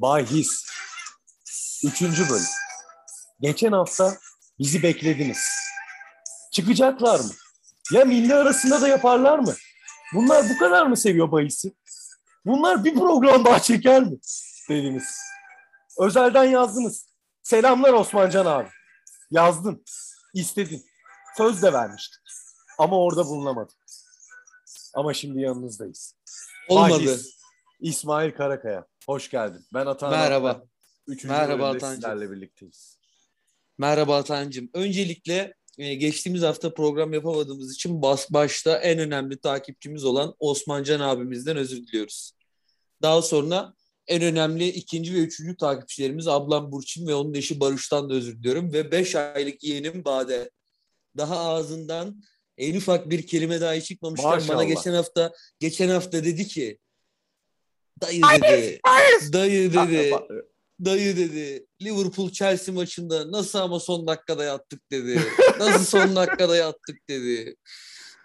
Bahis. Üçüncü bölüm. Geçen hafta bizi beklediniz. Çıkacaklar mı? Ya milli arasında da yaparlar mı? Bunlar bu kadar mı seviyor bahisi? Bunlar bir program daha çeker mi? Dediniz. Özelden yazdınız. Selamlar Osmancan abi. Yazdın. istedin. Söz de vermiştik. Ama orada bulunamadık. Ama şimdi yanınızdayız. Olmadı. Bahis. İsmail Karakaya. Hoş geldin. Ben Atan. Merhaba. Üçüncü Merhaba Atancığım. sizlerle birlikteyiz. Merhaba Atancığım. Öncelikle e, geçtiğimiz hafta program yapamadığımız için bas başta en önemli takipçimiz olan Osmancan abimizden özür diliyoruz. Daha sonra en önemli ikinci ve üçüncü takipçilerimiz ablam Burçin ve onun eşi Barış'tan da özür diliyorum. Ve beş aylık yeğenim Bade. Daha ağzından en ufak bir kelime dahi çıkmamışken Maşallah. bana geçen hafta geçen hafta dedi ki dayı dedi dayı dedi Dayı dedi Liverpool Chelsea maçında nasıl ama son dakikada yattık dedi. Nasıl son dakikada yattık dedi.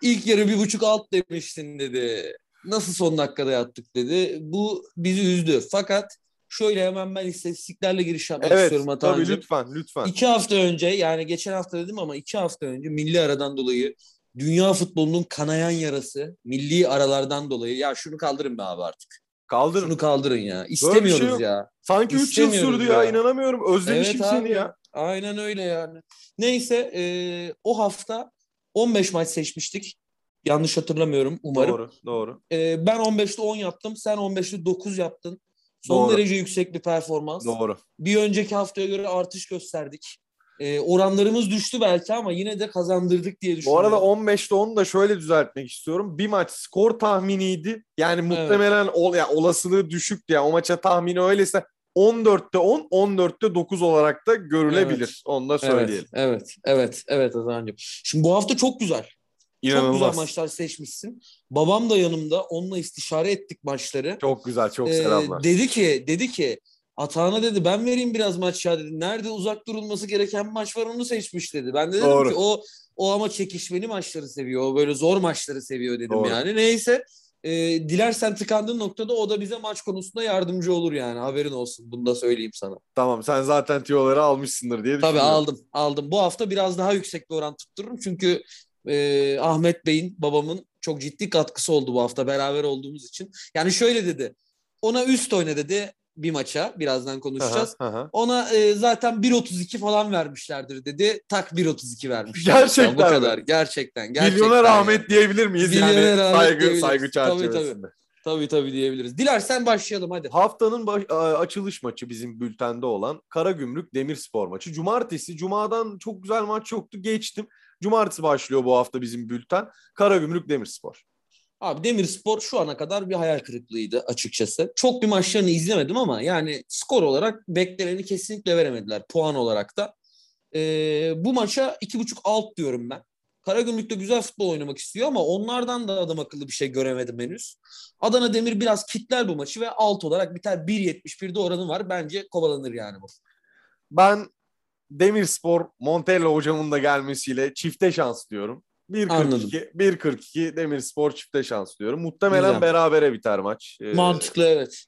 İlk yarı bir buçuk alt demiştin dedi. Nasıl son dakikada yattık dedi. Bu bizi üzdü. Fakat şöyle hemen ben istatistiklerle giriş yapmak Evet, istiyorum tabii Atancığım. lütfen, lütfen. İki hafta önce yani geçen hafta dedim ama iki hafta önce milli aradan dolayı dünya futbolunun kanayan yarası milli aralardan dolayı ya şunu kaldırın be abi artık. Kaldırın. Şunu kaldırın ya. şey İstemiyoruz yok. ya. Sanki 3 yıl sürdü ya. ya. inanamıyorum. Özlemişim Evet seni abi. ya. Aynen öyle yani. Neyse e, o hafta 15 maç seçmiştik. Yanlış hatırlamıyorum umarım. Doğru, doğru. E, ben 15'te 10 yaptım. Sen 15'te 9 yaptın. Son Doğru. derece yüksek bir performans. Doğru. Bir önceki haftaya göre artış gösterdik. E, oranlarımız düştü belki ama yine de kazandırdık diye Bu düşünüyorum. arada 15'te 10'u da şöyle düzeltmek istiyorum. Bir maç skor tahminiydi. Yani muhtemelen ol, ya olasılığı düşüktü. Yani o maça tahmini öyleyse 14'te 10, 14'te 9 olarak da görülebilir. Evet. Onu da Evet, söyleyelim. evet, evet, evet Hasan'cığım. Şimdi bu hafta çok güzel. Çok güzel İnanılmaz. maçlar seçmişsin. Babam da yanımda. Onunla istişare ettik maçları. Çok güzel, çok Ee, selamlar. dedi ki dedi ki Atağan'a dedi ben vereyim biraz maç ya dedi. Nerede uzak durulması gereken maç var onu seçmiş dedi. Ben de dedim Doğru. ki o o ama çekişmeli maçları seviyor. O böyle zor maçları seviyor dedim Doğru. yani. Neyse e, dilersen tıkandığın noktada o da bize maç konusunda yardımcı olur yani. Haberin olsun. Bunu da söyleyeyim sana. Tamam, sen zaten tiyoları almışsındır diye Tabii aldım aldım. Bu hafta biraz daha yüksek bir oran tuttururum. Çünkü e, Ahmet Bey'in babamın çok ciddi katkısı oldu bu hafta beraber olduğumuz için. Yani şöyle dedi. Ona üst oyna dedi bir maça. Birazdan konuşacağız. Aha, aha. Ona e, zaten 1.32 falan vermişlerdir dedi. Tak 1.32 vermişler. Gerçekten Bu kadar. Gerçekten. gerçekten Milyoner yani. Ahmet diyebilir miyiz? Milyoner yani Ahmet saygı, diyebiliriz. saygı Tabii, çerçevesinde. Tabii tabii diyebiliriz. Dilersen başlayalım hadi. Haftanın baş- açılış maçı bizim bültende olan Karagümrük Demirspor maçı. Cumartesi, Cuma'dan çok güzel maç yoktu geçtim. Cumartesi başlıyor bu hafta bizim bülten. Karagümrük Demirspor. Abi Demirspor şu ana kadar bir hayal kırıklığıydı açıkçası. Çok bir maçlarını izlemedim ama yani skor olarak bekleneni kesinlikle veremediler puan olarak da. Ee, bu maça iki buçuk alt diyorum ben. Karagümrük de güzel futbol oynamak istiyor ama onlardan da adam akıllı bir şey göremedim henüz. Adana Demir biraz kitler bu maçı ve alt olarak biter 1.71'de oranı var. Bence kovalanır yani bu. Ben Demirspor Montella hocamın da gelmesiyle çifte şans diyorum. Anladım. 1.42 1.42 Demirspor çifte şans diyorum. Muhtemelen Güzel. berabere biter maç. Ee, Mantıklı evet.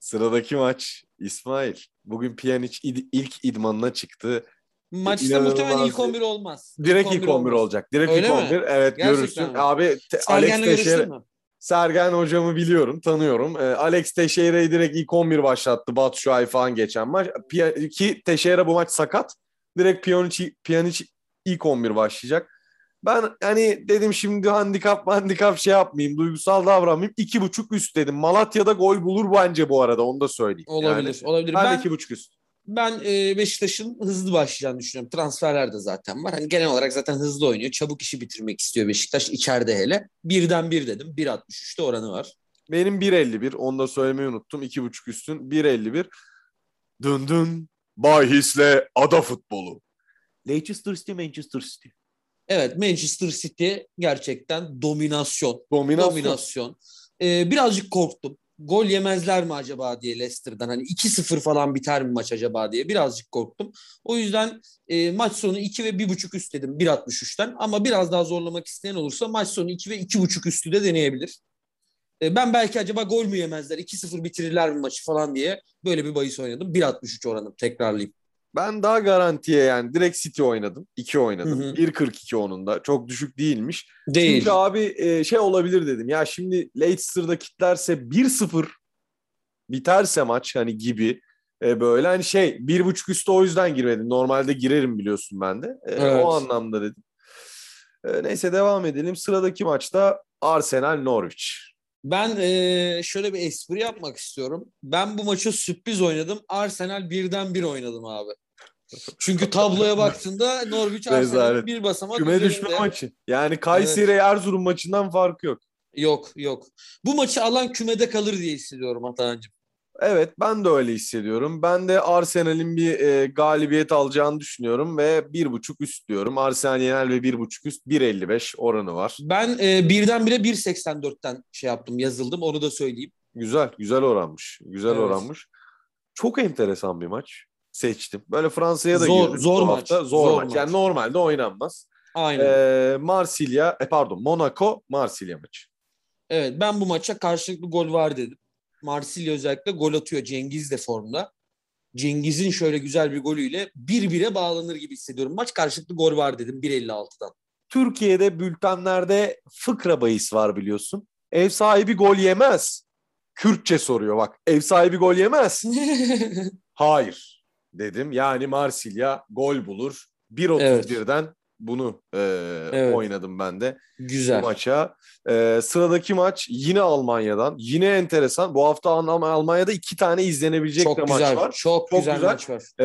Sıradaki maç İsmail. Bugün Pjanic id- ilk idmanına çıktı. Maçta İnanılmaz muhtemelen ilk bir- 11 olmaz. Direkt ilk 11 olmaz. olacak. Direkt Öyle ilk mi? 11. Evet Gerçekten görürsün. mi? Abi te- Alex Teixeira? Sergen hocamı biliyorum, tanıyorum. Ee, Alex Teixeira'yı direkt ilk 11 başlattı Batu Şuay falan geçen maç. Pia- ki Teixeira bu maç sakat. Direkt Pjanic, Pjanic ilk 11 başlayacak. Ben hani dedim şimdi handikap handikap şey yapmayayım, duygusal davranmayayım. İki buçuk üst dedim. Malatya'da gol bulur bence bu arada onu da söyleyeyim. Olabilir. Yani, olabilir. ben, Ben, iki buçuk üst. ben e, Beşiktaş'ın hızlı başlayacağını düşünüyorum. Transferler de zaten var. Hani genel olarak zaten hızlı oynuyor. Çabuk işi bitirmek istiyor Beşiktaş içeride hele. Birden bir dedim. 1.63'te oranı var. Benim 1.51 onu da söylemeyi unuttum. İki buçuk üstün 1.51. Dın dın bahisle ada futbolu. Leicester City Manchester City. Evet Manchester City gerçekten dominasyon. Dominasyon. Dominasyon. Ee, birazcık korktum. Gol yemezler mi acaba diye Leicester'dan. Hani 2-0 falan biter mi maç acaba diye birazcık korktum. O yüzden e, maç sonu 2 ve 1.5 üst dedim 1.63'ten. Ama biraz daha zorlamak isteyen olursa maç sonu 2 ve 2.5 üstü de deneyebilir. E, ben belki acaba gol mü yemezler, 2-0 bitirirler mi maçı falan diye böyle bir bahis oynadım. 1.63 oranım tekrarlayayım. Ben daha garantiye yani direkt City oynadım. 2 oynadım. Hı hı. 1.42 onun da. Çok düşük değilmiş. Değil. Çünkü abi e, şey olabilir dedim. Ya şimdi Leicester'da kitlerse 1-0 biterse maç hani gibi e, böyle hani şey bir buçuk üstü o yüzden girmedim. Normalde girerim biliyorsun ben de. E, Evet. O anlamda dedim. E, neyse devam edelim. Sıradaki maçta Arsenal Norwich. Ben e, şöyle bir espri yapmak istiyorum. Ben bu maçı sürpriz oynadım. Arsenal birden bir oynadım abi. Çünkü tabloya baktığında Norwich Arsenal bir basamak Küme üzerinde. düşme maçı. Yani Kayseri Erzurum maçından farkı yok. Yok yok. Bu maçı alan kümede kalır diye hissediyorum Atahan'cığım. Evet ben de öyle hissediyorum. Ben de Arsenal'in bir e, galibiyet alacağını düşünüyorum ve bir buçuk üst diyorum. Arsenal yener ve bir buçuk üst 1.55 oranı var. Ben e, birdenbire 1.84'ten şey yaptım yazıldım onu da söyleyeyim. Güzel, güzel oranmış. Güzel Evet. oranmış. Çok enteresan bir maç seçtim. Böyle Fransa'ya da Zor- girdik zor bu maç. hafta. Zor, Zor maç. maç. Yani normalde oynanmaz. Aynen. Ee, Marsilya, e, pardon Monaco, Marsilya maçı. Evet ben bu maça karşılıklı gol var dedim. Marsilya özellikle gol atıyor. Cengiz de formda. Cengiz'in şöyle güzel bir golüyle bir bire bağlanır gibi hissediyorum. Maç karşılıklı gol var dedim 1.56'dan. Türkiye'de bültenlerde fıkra bahis var biliyorsun. Ev sahibi gol yemez. Kürtçe soruyor bak. Ev sahibi gol yemez. Hayır dedim. Yani Marsilya gol bulur. 1.31'den bunu e, Evet. oynadım ben de bu güzel. maça. E, sıradaki maç yine Almanya'dan. Yine enteresan. Bu hafta Alm- Almanya'da iki tane izlenebilecek Çok de güzel. maç var. Çok, Çok güzel, güzel. maç var. E,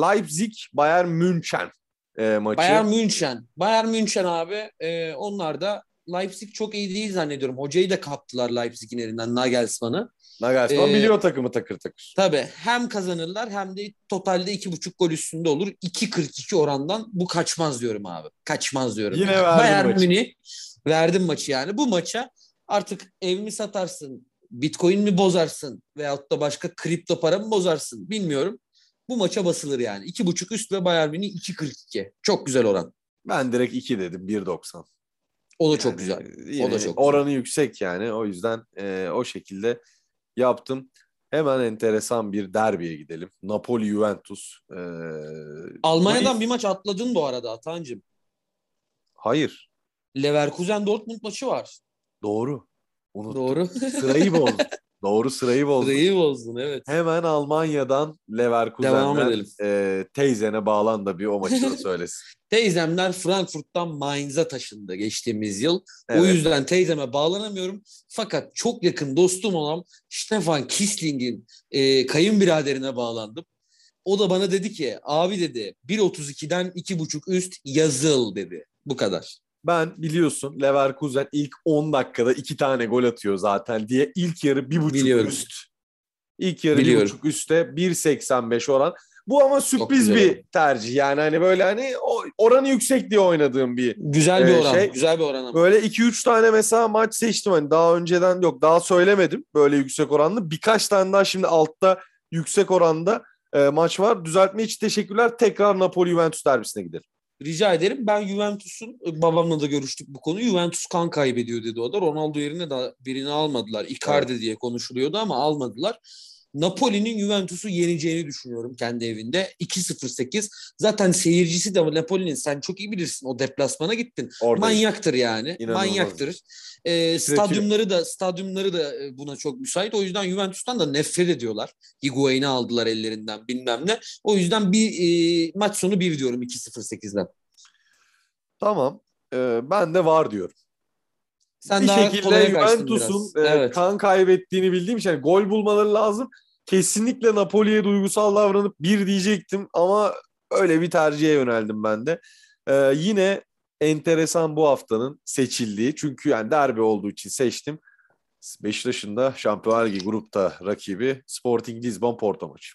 Leipzig, Bayern München e, maçı. Bayern München. Bayern München abi e, onlar da Leipzig çok iyi değil zannediyorum. Hocayı da kaptılar Leipzig'in elinden Nagelsmann'ı. Nagelsmann Ee, biliyor takımı takır takır. Tabii hem kazanırlar hem de totalde iki buçuk gol üstünde olur. 2.42 orandan bu kaçmaz diyorum abi. Kaçmaz diyorum. Yine yani. verdin Bayern maçı. Münih verdim maçı yani. Bu maça artık ev mi satarsın, bitcoin mi bozarsın veyahut da başka kripto para mı bozarsın bilmiyorum. Bu maça basılır yani. İki buçuk üst ve Bayern Münih 2.42. Çok güzel oran. Ben direkt 2 dedim 1.90. O da çok Yani güzel. yine O da çok güzel. Oranı yüksek yani. O yüzden e, o şekilde yaptım. Hemen enteresan bir derbiye gidelim. Napoli-Juventus. E, Almanya'dan Mayıs- bir maç atladın bu arada Atancığım. Hayır. Leverkusen Dortmund maçı var. Doğru. Unuttum. Doğru. Sırayı bozdum. Doğru sırayı bozdum. Sırayı bozdun evet. Hemen Almanya'dan Leverkusen'den e, teyzene bağlan da bir o maçı söylesin. Teyzemler Frankfurt'tan Mainz'a taşındı geçtiğimiz yıl. O Evet. yüzden teyzeme bağlanamıyorum. Fakat çok yakın dostum olan Stefan Kisling'in e, kayınbiraderine bağlandım. O da bana dedi ki abi dedi 1.32'den 2.5 üst yazıl dedi. Bu kadar. Ben biliyorsun Leverkusen ilk 10 dakikada 2 tane gol atıyor zaten diye ilk yarı 1.5 Biliyorum. üst. İlk yarı Biliyorum. 1.5 üstte 1.85 oran. Bu ama sürpriz bir tercih. Yani hani böyle hani oranı yüksek diye oynadığım bir Güzel bir Ee, oran. şey- güzel bir oran ama. Böyle 2-3 tane mesela maç seçtim hani daha önceden yok daha söylemedim böyle yüksek oranlı. Birkaç tane daha şimdi altta yüksek oranda e, maç var. Düzeltme için teşekkürler. Tekrar Napoli Juventus derbisine gidelim. Rica ederim. Ben Juventus'un babamla da görüştük bu konuyu. Juventus kan kaybediyor dedi o da. Ronaldo yerine de birini almadılar. Icardi diye konuşuluyordu ama almadılar. Napoli'nin Juventus'u yeneceğini düşünüyorum kendi evinde. 2-0-8. Zaten seyircisi de Napoli'nin sen çok iyi bilirsin. O deplasmana gittin. Orada Manyaktır yani. İnanılmaz. Manyaktır. Ee, stadyumları da stadyumları da e, buna çok müsait. O yüzden Juventus'tan da nefret ediyorlar. Higuain'i aldılar ellerinden bilmem ne. O yüzden bir e, maç sonu 1 diyorum 2-0-8'den. Tamam. E, ben de var diyorum. Sen bir şekilde Juventus'un e, evet. kan kaybettiğini bildiğim için yani gol bulmaları lazım. Kesinlikle Napoli'ye duygusal davranıp bir diyecektim ama öyle bir tercihe yöneldim ben de. E, yine enteresan bu haftanın seçildiği çünkü yani derbi olduğu için seçtim. Beşiktaş'ın da Şampiyonlar Ligi grupta rakibi Sporting Lisbon Porto maçı.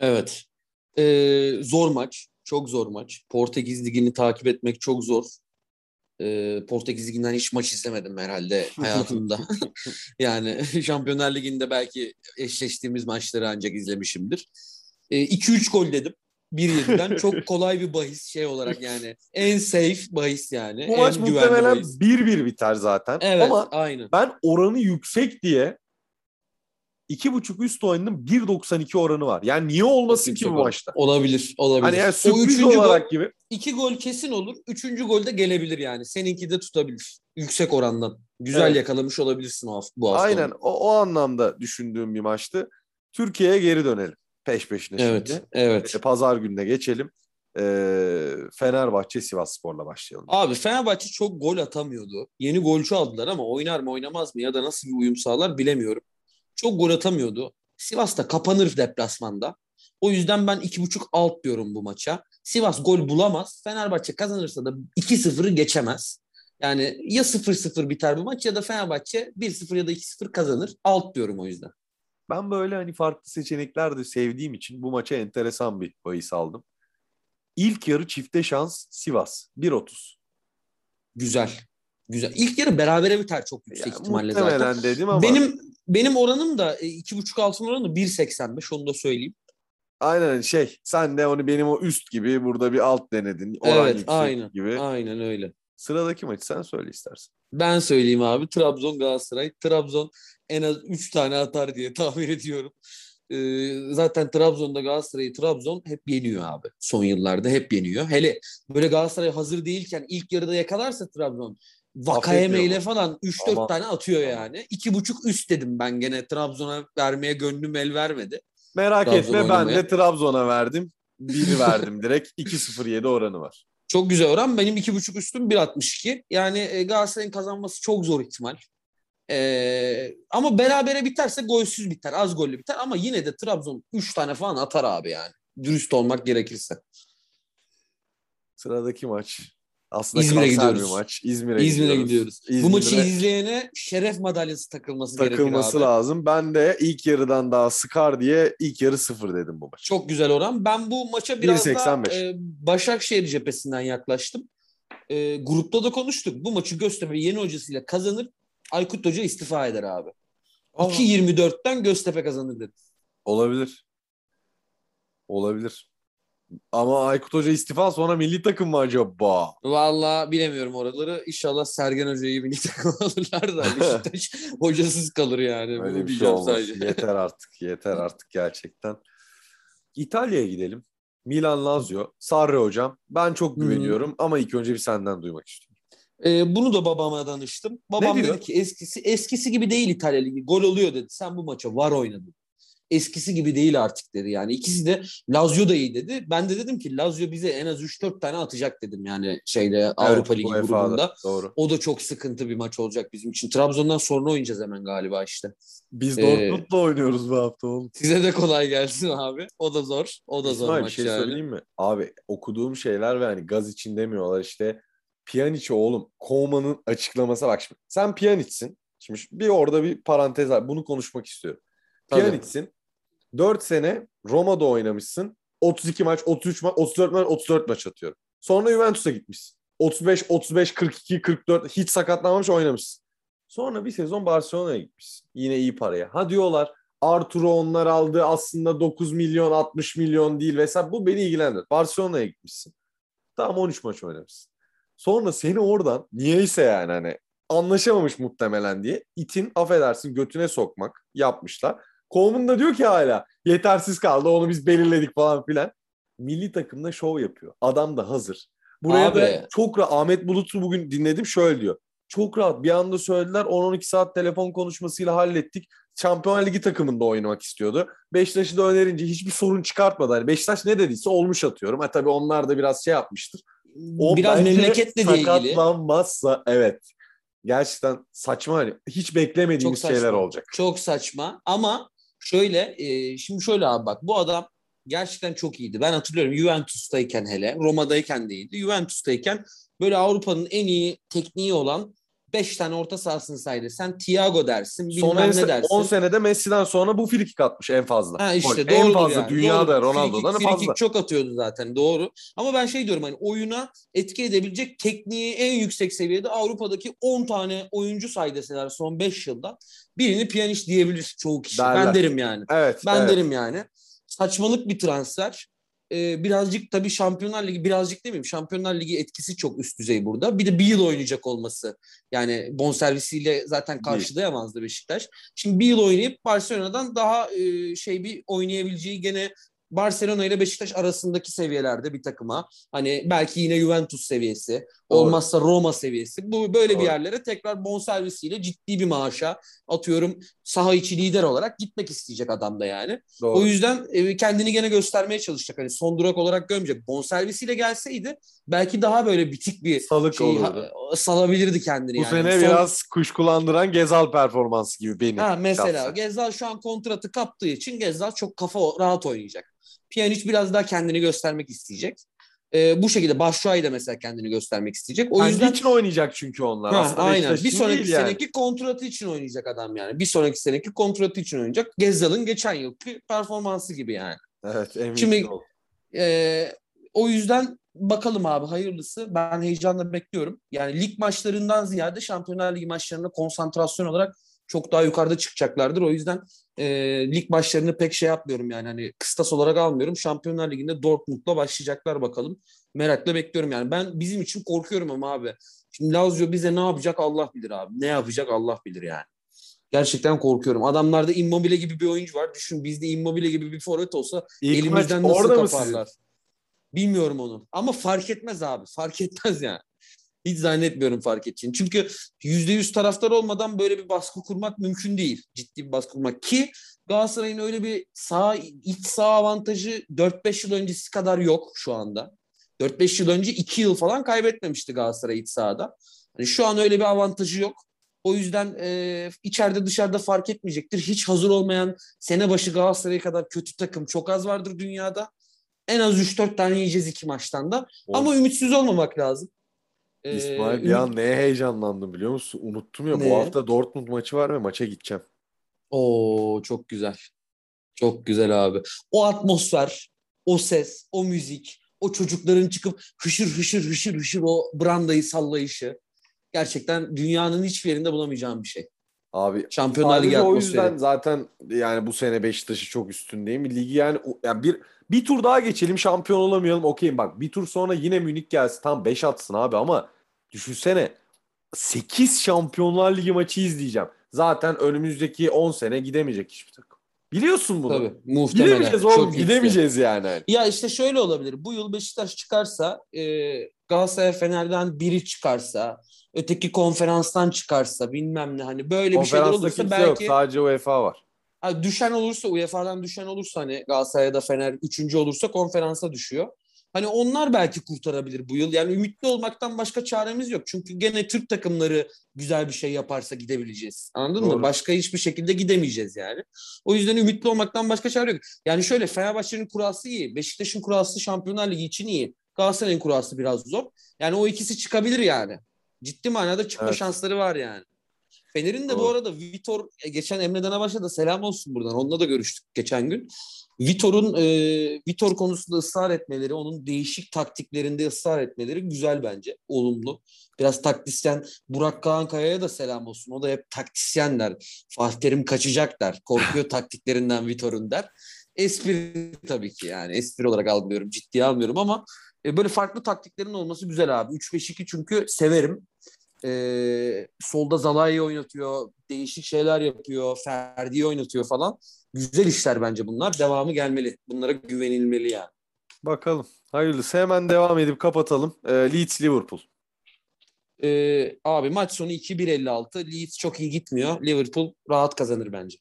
Evet. Ee, zor maç. Çok zor maç. Portekiz Ligi'ni takip etmek çok zor. Ee, Portekiz Ligi'nden hiç maç izlemedim herhalde hayatımda. yani Şampiyonlar Ligi'nde belki eşleştiğimiz maçları ancak izlemişimdir. Ee, 2-3 gol dedim. 1.7'den çok kolay bir bahis şey olarak yani. En safe bahis yani. Bu maç en güvenli muhtemelen bahis. 1-1 biter zaten. Evet Ama aynen. ben oranı yüksek diye 2.5 üst oyunun 1.92 oranı var. Yani niye olmasın ki bu Yüksek maçta? Olabilir. Olabilir. Hani yani o sürpriz üçüncü olarak gol, gibi. iki gol kesin olur. Üçüncü gol de gelebilir yani. Seninki de tutabilir. Yüksek orandan. Güzel Evet. yakalamış olabilirsin o hafta, bu hafta. Aynen onu. o, o anlamda düşündüğüm bir maçtı. Türkiye'ye geri dönelim. Peş peşine Evet. şimdi. Evet. E, Pazar gününe geçelim. Ee, Fenerbahçe Sivas Spor'la başlayalım. Abi Fenerbahçe çok gol atamıyordu. Yeni golcü aldılar ama oynar mı oynamaz mı ya da nasıl bir uyum sağlar bilemiyorum. Çok gol atamıyordu. Sivas da kapanır deplasmanda. O yüzden ben 2.5 alt diyorum bu maça. Sivas gol bulamaz. Fenerbahçe kazanırsa da 2-0'ı geçemez. Yani ya 0-0 biter bu maç ya da Fenerbahçe 1-0 ya da 2-0 kazanır. Alt diyorum o yüzden. Ben böyle hani farklı seçenekler de sevdiğim için bu maça enteresan bir bahis aldım. İlk yarı çifte şans Sivas 1.30. Güzel. Güzel. İlk yarı berabere biter çok yüksek Yani ihtimalle zaten. dedim ama Benim benim oranım da e, 2.5 altın oranı 1.85 onu da söyleyeyim. aynen şey sen de onu benim o üst gibi burada bir alt denedin. Oran Evet, aynen. gibi. Aynen öyle. Sıradaki maçı sen söyle istersen. Ben söyleyeyim abi. Trabzon Galatasaray. Trabzon en az 3 tane atar diye tahmin ediyorum. Ee, zaten Trabzon'da Galatasaray'ı Trabzon hep yeniyor abi. Son yıllarda hep yeniyor. Hele böyle Galatasaray hazır değilken ilk yarıda yakalarsa Trabzon Vakayeme ile falan 3-4 Aman. tane atıyor yani. 2.5 üst dedim ben gene Trabzon'a vermeye gönlüm el vermedi. Merak Trabzon etme ben oynamaya. de Trabzon'a verdim. 1 verdim direkt. 2-0-7 oranı var. Çok güzel oran. Benim 2.5 üstüm 1.62. Yani e, Galatasaray'ın kazanması çok zor ihtimal. Ee, ama berabere biterse golsüz biter. Az gollü biter. Ama yine de Trabzon 3 tane falan atar abi yani. Dürüst olmak gerekirse. Sıradaki maç. Aslında İzmir'e gidiyoruz. bir maç. İzmir'e, İzmir'e gidiyoruz. gidiyoruz. Bu maçı İzmir'e izleyene şeref madalyası takılması, gerekir takılması abi. lazım. Ben de ilk yarıdan daha sıkar diye ilk yarı sıfır dedim bu maç. Çok güzel oran. Ben bu maça biraz da 1.85. e, Başakşehir cephesinden yaklaştım. E, grupta da konuştuk. Bu maçı Göztepe yeni hocasıyla kazanır. Aykut Hoca istifa eder abi. 2.24'ten Göztepe kazanır dedi. Olabilir. Olabilir. Ama Aykut Hoca istifa sonra milli takım mı acaba? Vallahi bilemiyorum oraları. İnşallah Sergen Hoca'yı milli takım alırlar da Beşiktaş hocasız kalır yani. Öyle Bunu bir şey olmaz. sadece. Yeter artık. Yeter artık gerçekten. İtalya'ya gidelim. Milan Lazio. Sarri hocam. Ben çok güveniyorum ama ilk önce bir senden duymak istiyorum. Ee, bunu da babama danıştım. Babam dedi ki eskisi eskisi gibi değil İtalya Ligi. Gol oluyor dedi. Sen bu maça var oynadın. Eskisi gibi değil artık dedi. Yani ikisi de Lazio da iyi dedi. Ben de dedim ki Lazio bize en az 3-4 tane atacak dedim yani şeyde Avrupa Evet, Ligi UEFA'da. grubunda. Doğru. O da çok sıkıntı bir maç olacak bizim için. Trabzon'dan sonra oynayacağız hemen galiba işte. Biz Ee, Dortmund'la oynuyoruz bu hafta oğlum. Size de kolay gelsin abi. O da zor. O da zor bir maç şey yani. söyleyeyim mi? Abi okuduğum şeyler ve hani gaz için demiyorlar işte. Pjanic oğlum Koeman'ın açıklaması bak şimdi. Sen Pjanic'sin. Şimdi bir orada bir parantez var. Bunu konuşmak istiyorum. Tabii. Pjanic'sin. 4 sene Roma'da oynamışsın. 32 maç, 33 maç, 34 maç, 34 maç atıyorum. Sonra Juventus'a gitmişsin. 35, 35, 42, 44 hiç sakatlanmamış oynamışsın. Sonra bir sezon Barcelona'ya gitmişsin. Yine iyi paraya. Ha diyorlar Arturo onlar aldı aslında 9 milyon 60 milyon değil vesaire. Bu beni ilgilendir. Barcelona'ya gitmişsin. Tamam 13 maç oynamışsın. Sonra seni oradan niyeyse yani hani anlaşamamış muhtemelen diye itin affedersin götüne sokmak yapmışlar. Coleman da diyor ki hala yetersiz kaldı onu biz belirledik falan filan. Milli takımda şov yapıyor. Adam da hazır. Buraya Abi. da çok rahat Ahmet Bulut'u bugün dinledim şöyle diyor. Çok rahat bir anda söylediler 10-12 saat telefon konuşmasıyla hallettik. Şampiyonlar Ligi takımında oynamak istiyordu. Beşiktaş'ı da önerince hiçbir sorun çıkartmadı. Hani Beşiktaş ne dediyse olmuş atıyorum. Ha tabii onlar da biraz şey yapmıştır. O Biraz memleketle ilgili. sakatlanmazsa evet. Gerçekten saçma hani hiç beklemediğimiz şeyler olacak. Çok saçma ama şöyle e, şimdi şöyle abi bak bu adam gerçekten çok iyiydi. Ben hatırlıyorum Juventus'tayken hele Roma'dayken de. Juventus'tayken böyle Avrupa'nın en iyi tekniği olan 5 tane orta sahasını saydı. Sen Thiago dersin bilmem ne en- dersin. 10 senede Messi'den sonra bu frikik atmış en fazla. Ha işte doğru en fazla yani. dünyada Doğru. Ronaldo'dan free fazla. kick çok atıyordu zaten doğru. Ama ben şey diyorum hani oyuna etki edebilecek tekniği en yüksek seviyede Avrupa'daki 10 tane oyuncu say deseler son 5 yılda birini piyanist diyebilir çoğu kişi. Derler. Ben derim yani. Evet. Ben evet. derim yani. Saçmalık bir transfer. E, birazcık tabii Şampiyonlar Ligi birazcık demeyeyim Şampiyonlar Ligi etkisi çok üst düzey burada. Bir de bir yıl oynayacak olması. Yani bonservisiyle zaten karşılayamazdı Beşiktaş. Şimdi bir yıl oynayıp Barcelona'dan daha e, şey bir oynayabileceği gene Barcelona ile Beşiktaş arasındaki seviyelerde bir takıma. Hani belki yine Juventus seviyesi. Olmazsa Roma seviyesi. Bu böyle Doğru. bir yerlere tekrar bonservisiyle ciddi bir maaşa atıyorum saha içi lider olarak gitmek isteyecek adam da yani. Doğru. O yüzden e, kendini gene göstermeye çalışacak. Hani son durak olarak görmeyecek. Bonservisiyle gelseydi belki daha böyle bitik bir Salık şey olurdu. salabilirdi kendini Bu yani. sene Son- biraz kuşkulandıran Gezal performansı gibi benim. Ha mesela şahsen. Gezzal şu an kontratı kaptığı için Gezzal çok kafa rahat oynayacak. Pjanic biraz daha kendini göstermek isteyecek. Ee, bu şekilde Başşuay da mesela kendini göstermek isteyecek. O Kendi yüzden için oynayacak çünkü onlar. Ha, Aslında aynen. Bir sonraki yani. seneki kontratı için oynayacak adam yani. Bir sonraki seneki kontratı için oynayacak. Gezzal'ın geçen yılki performansı gibi yani. Evet emin Şimdi- ol. Ee, o yüzden bakalım abi hayırlısı. Ben heyecanla bekliyorum. Yani lig maçlarından ziyade Şampiyonlar Ligi maçlarına konsantrasyon olarak çok daha yukarıda çıkacaklardır. O yüzden e, lig maçlarını pek şey yapmıyorum yani hani kıstas olarak almıyorum. Şampiyonlar Ligi'nde Dortmund'la başlayacaklar bakalım. Merakla bekliyorum yani. Ben bizim için korkuyorum ama abi. Şimdi Lazio bize ne yapacak Allah bilir abi. Ne yapacak Allah bilir yani. Gerçekten korkuyorum. Adamlarda Immobile gibi bir oyuncu var. Düşün bizde Immobile gibi bir forvet olsa İlk Elimizden maç nasıl orada kaparlar? Bilmiyorum onu. Ama fark etmez abi. Fark etmez yani. Hiç zannetmiyorum fark edeceğini. Çünkü %100 taraftar olmadan böyle bir baskı kurmak mümkün değil. Ciddi bir baskı kurmak. Ki Galatasaray'ın öyle bir sağ, iç sağ avantajı 4-5 yıl öncesi kadar yok şu anda. 4-5 yıl önce 2 yıl falan kaybetmemişti Galatasaray iç sahada. Hani şu an öyle bir avantajı yok. O yüzden e, içeride dışarıda fark etmeyecektir. Hiç hazır olmayan sene başı Galatasaray kadar kötü takım çok az vardır dünyada. En az 3-4 tane yiyeceğiz iki maçtan da. Of. Ama ümitsiz olmamak lazım. Ee, İsmail bir an neye heyecanlandım biliyor musun? Unuttum ya Ne? bu hafta Dortmund maçı var ve maça gideceğim. Oo çok güzel. Çok güzel abi. O atmosfer, o ses, o müzik, o çocukların çıkıp hışır hışır hışır hışır o brandayı sallayışı. Gerçekten dünyanın hiçbir yerinde bulamayacağım bir şey. Abi Şampiyonlar Ligi o yüzden zaten yani bu sene Beşiktaş'ı çok üstündeyim. Ligi yani, yani bir bir tur daha geçelim şampiyon olamayalım okeyim bak bir tur sonra yine Münih gelsin tam 5 atsın abi ama düşünsene 8 Şampiyonlar Ligi maçı izleyeceğim. Zaten önümüzdeki 10 sene gidemeyecek hiçbir takım. Biliyorsun bunu. Tabii muhtemelen. Gidemeyeceğiz Çok oğlum yüksek. gidemeyeceğiz yani. Ya işte şöyle olabilir. Bu yıl Beşiktaş çıkarsa, e, Galatasaray Fener'den biri çıkarsa, öteki konferanstan çıkarsa bilmem ne hani böyle bir şeyler olursa belki yok sadece UEFA var. Ha, düşen olursa UEFA'dan düşen olursa hani Galatasaray'da Fener üçüncü olursa konferansa düşüyor. Hani onlar belki kurtarabilir bu yıl. Yani ümitli olmaktan başka çaremiz yok. Çünkü gene Türk takımları güzel bir şey yaparsa gidebileceğiz. Anladın Doğru. mı? Başka hiçbir şekilde gidemeyeceğiz yani. O yüzden ümitli olmaktan başka çare yok. Yani şöyle Fenerbahçe'nin kurası iyi. Beşiktaş'ın kurası Şampiyonlar Ligi için iyi. Galatasaray'ın kurası biraz zor. Yani o ikisi çıkabilir yani. Ciddi manada çıkma Evet. şansları var yani. Fener'in de bu Doğru. arada Vitor e, geçen Emre Danabaş'a da selam olsun buradan. Onunla da görüştük geçen gün. Vitor'un e, Vitor konusunda ısrar etmeleri, onun değişik taktiklerinde ısrar etmeleri güzel bence. Olumlu. Biraz taktisyen Burak Kağankaya'ya da selam olsun. O da hep taktisyen der. Fatih Terim kaçacak der. Korkuyor taktiklerinden Vitor'un der. Espri tabii ki yani. Espri olarak algılıyorum. Ciddiye almıyorum ama e, böyle farklı taktiklerin olması güzel abi. 3-5-2 çünkü severim. Ee, solda Zalai'yi oynatıyor. Değişik şeyler yapıyor. Ferdi'yi oynatıyor falan. Güzel işler bence bunlar. Devamı gelmeli. Bunlara güvenilmeli yani. Bakalım. Hayırlısı. Hemen devam edip kapatalım. Ee, Leeds Liverpool. Ee, abi maç sonu 2-1-56. Leeds çok iyi gitmiyor. Liverpool rahat kazanır bence.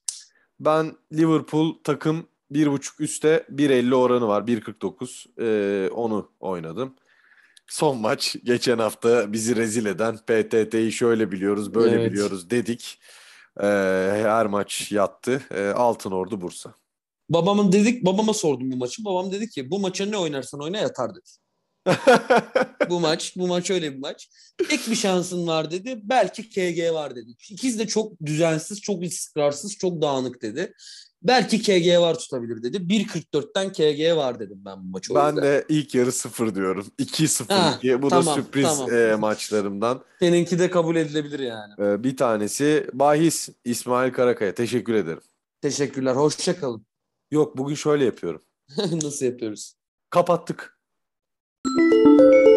Ben Liverpool takım 1.5 üstte 1.50 oranı var. 1.49. Ee, onu oynadım. Son maç geçen hafta bizi rezil eden PTT'yi şöyle biliyoruz böyle Evet. biliyoruz dedik. Ee, her maç yattı. Ee, Altın Ordu Bursa. Babamın dedik, babama sordum bu maçı. Babam dedi ki bu maça ne oynarsan oyna yatar dedi. Bu maç, bu maç öyle bir maç. Tek bir şansın var dedi. Belki KG var dedi. İkisi de çok düzensiz, çok istikrarsız, çok dağınık dedi. Belki KG var tutabilir dedi. 1.44'ten KG var dedim ben bu maçı. Ben yüzden. de ilk yarı 0 diyorum. 2-0 Ha, diye. Bu da tamam, sürpriz tamam. e, maçlarımdan. Seninki de kabul edilebilir yani. Ee, bir tanesi bahis İsmail Karakaya. Teşekkür ederim. Teşekkürler. Hoşça kalın. Yok bugün şöyle yapıyorum. Nasıl yapıyoruz? Kapattık. Música